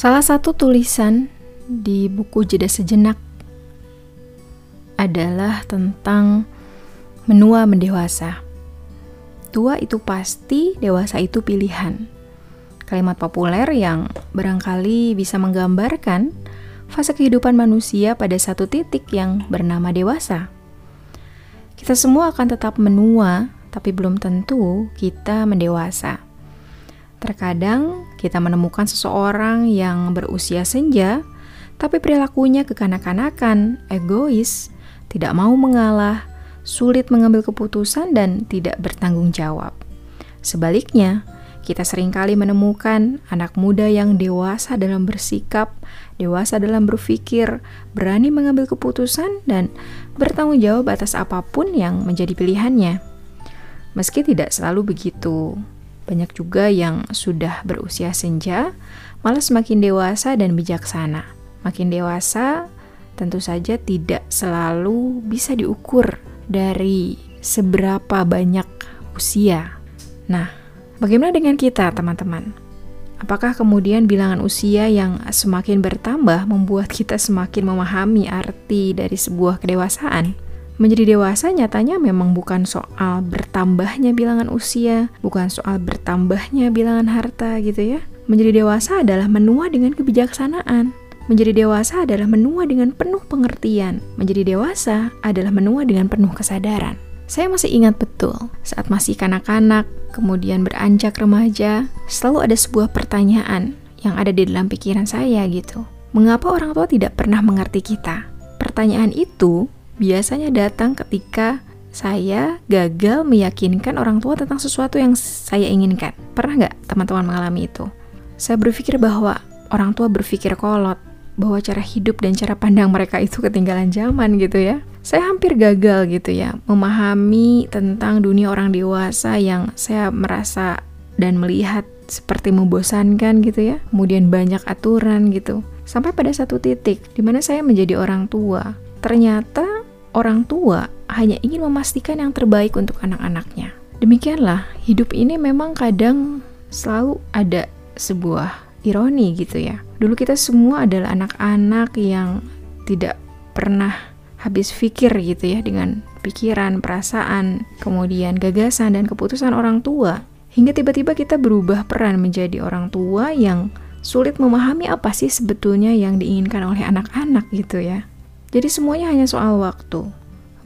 Salah satu tulisan di buku Jeda Sejenak adalah tentang menua mendewasa. Tua itu pasti, dewasa itu pilihan. Kalimat populer yang barangkali bisa menggambarkan fase kehidupan manusia pada satu titik yang bernama dewasa. Kita semua akan tetap menua, tapi belum tentu kita mendewasa. Terkadang kita menemukan seseorang yang berusia senja, tapi perilakunya kekanak-kanakan, egois, tidak mau mengalah, sulit mengambil keputusan, dan tidak bertanggung jawab. Sebaliknya, kita sering kali menemukan anak muda yang dewasa dalam bersikap, dewasa dalam berpikir, berani mengambil keputusan, dan bertanggung jawab atas apa pun yang menjadi pilihannya. Meski tidak selalu begitu, banyak juga yang sudah berusia senja, malah semakin dewasa dan bijaksana. Makin dewasa, tentu saja tidak selalu bisa diukur dari seberapa banyak usia. Nah, bagaimana dengan kita, teman-teman? Apakah kemudian bilangan usia yang semakin bertambah membuat kita semakin memahami arti dari sebuah kedewasaan? Menjadi dewasa nyatanya memang bukan soal bertambahnya bilangan usia, bukan soal bertambahnya bilangan harta gitu ya. Menjadi dewasa adalah menua dengan kebijaksanaan. Menjadi dewasa adalah menua dengan penuh pengertian. Menjadi dewasa adalah menua dengan penuh kesadaran. Saya masih ingat betul saat masih kanak-kanak, kemudian beranjak remaja, selalu ada sebuah pertanyaan yang ada di dalam pikiran saya gitu. Mengapa orang tua tidak pernah mengerti kita? Pertanyaan itu biasanya datang ketika saya gagal meyakinkan orang tua tentang sesuatu yang saya inginkan. Pernah nggak teman-teman mengalami itu? Saya berpikir bahwa orang tua berpikir kolot, bahwa cara hidup dan cara pandang mereka itu ketinggalan zaman gitu ya. Saya hampir gagal gitu ya, memahami tentang dunia orang dewasa yang saya merasa dan melihat seperti membosankan gitu ya. Kemudian banyak aturan gitu. Sampai pada satu titik di mana saya menjadi orang tua. Ternyata orang tua hanya ingin memastikan yang terbaik untuk anak-anaknya. Demikianlah, hidup ini memang kadang selalu ada sebuah ironi gitu ya. Dulu kita semua adalah anak-anak yang tidak pernah habis pikir gitu ya dengan pikiran, perasaan, kemudian gagasan dan keputusan orang tua. Hingga tiba-tiba kita berubah peran menjadi orang tua yang sulit memahami apa sih sebetulnya yang diinginkan oleh anak-anak gitu ya. Jadi semuanya hanya soal waktu.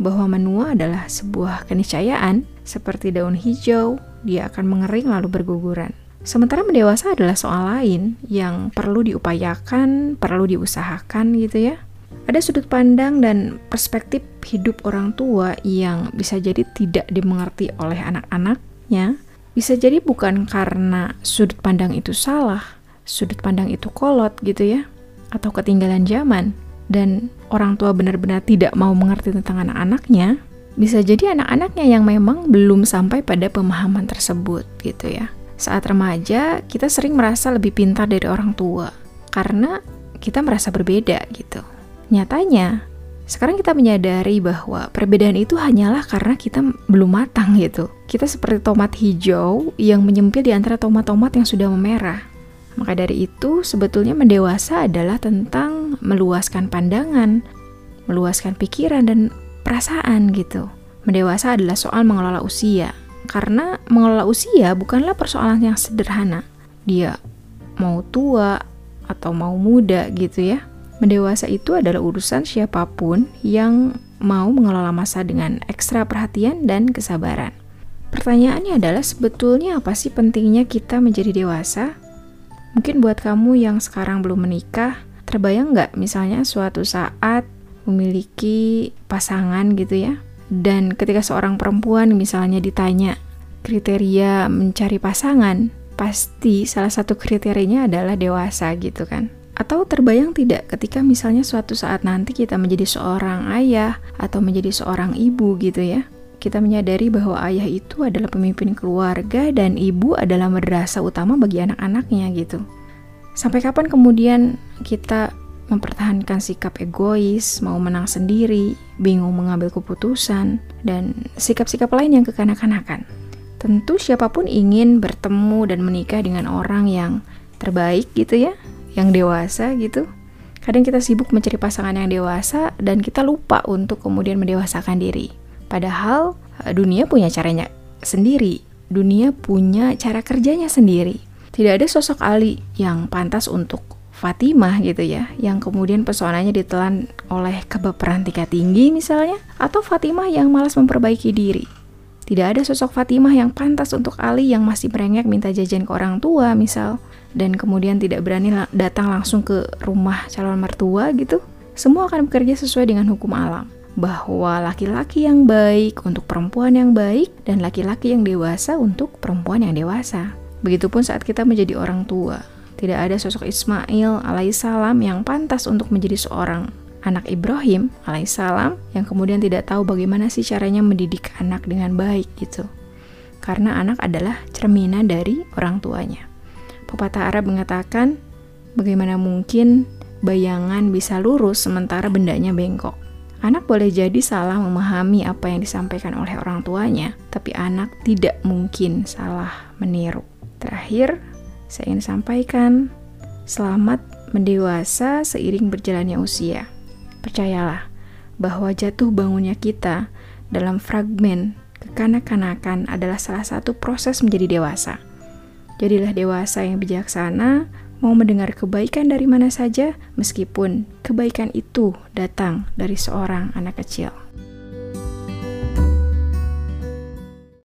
Bahwa menua adalah sebuah keniscayaan, seperti daun hijau, dia akan mengering lalu berguguran. Sementara mendewasa adalah soal lain yang perlu diupayakan, perlu diusahakan gitu ya. Ada sudut pandang dan perspektif hidup orang tua yang bisa jadi tidak dimengerti oleh anak-anaknya, bisa jadi bukan karena sudut pandang itu salah, sudut pandang itu kolot gitu ya, atau ketinggalan zaman, dan orang tua benar-benar tidak mau mengerti tentang anak-anaknya, bisa jadi anak-anaknya yang memang belum sampai pada pemahaman tersebut gitu ya. Saat remaja, kita sering merasa lebih pintar dari orang tua karena kita merasa berbeda gitu. Nyatanya, sekarang kita menyadari bahwa perbedaan itu hanyalah karena kita belum matang gitu. Kita seperti tomat hijau yang menyempil di antara tomat-tomat yang sudah memerah. Maka dari itu, sebetulnya mendewasa adalah tentang meluaskan pandangan, meluaskan pikiran dan perasaan gitu. Mendewasa adalah soal mengelola usia. Karena mengelola usia bukanlah persoalan yang sederhana. Dia mau tua atau mau muda gitu ya. Mendewasa itu adalah urusan siapa pun yang mau mengelola masa dengan ekstra perhatian dan kesabaran. Pertanyaannya adalah sebetulnya apa sih pentingnya kita menjadi dewasa? Mungkin buat kamu yang sekarang belum menikah, terbayang nggak misalnya suatu saat memiliki pasangan gitu ya, dan ketika seorang perempuan misalnya ditanya kriteria mencari pasangan, pasti salah satu kriterianya adalah dewasa gitu kan. Atau terbayang tidak ketika misalnya suatu saat nanti kita menjadi seorang ayah atau menjadi seorang ibu gitu ya. Kita menyadari bahwa ayah itu adalah pemimpin keluarga dan ibu adalah madrasah utama bagi anak-anaknya gitu. Sampai kapan kemudian kita mempertahankan sikap egois, mau menang sendiri, bingung mengambil keputusan, dan sikap-sikap lain yang kekanak-kanakan. Tentu siapa pun ingin bertemu dan menikah dengan orang yang terbaik gitu ya, yang dewasa gitu. Kadang kita sibuk mencari pasangan yang dewasa dan kita lupa untuk kemudian mendewasakan diri. Padahal eh, dunia punya caranya sendiri. Dunia punya cara kerjanya sendiri. Tidak ada sosok Ali yang pantas untuk Fatimah gitu ya, yang kemudian pesonanya ditelan oleh kebaperan tingkat tinggi misalnya, atau Fatimah yang malas memperbaiki diri. Tidak ada sosok Fatimah yang pantas untuk Ali yang masih merengek minta jajan ke orang tua misal, dan kemudian tidak berani datang langsung ke rumah calon mertua gitu. Semua akan bekerja sesuai dengan hukum alam bahwa laki-laki yang baik untuk perempuan yang baik dan laki-laki yang dewasa untuk perempuan yang dewasa. Begitupun saat kita menjadi orang tua, tidak ada sosok Ismail alaihissalam yang pantas untuk menjadi seorang anak Ibrahim alaihissalam yang kemudian tidak tahu bagaimana sih caranya mendidik anak dengan baik gitu. Karena anak adalah cerminan dari orang tuanya. Pepatah Arab mengatakan, bagaimana mungkin bayangan bisa lurus sementara bendanya bengkok. Anak boleh jadi salah memahami apa yang disampaikan oleh orang tuanya, tapi anak tidak mungkin salah meniru. Terakhir, saya ingin sampaikan, selamat mendewasa seiring berjalannya usia. Percayalah bahwa jatuh bangunnya kita dalam fragmen kekanak-kanakan adalah salah satu proses menjadi dewasa. Jadilah dewasa yang bijaksana, mau mendengar kebaikan dari mana saja, meskipun kebaikan itu datang dari seorang anak kecil.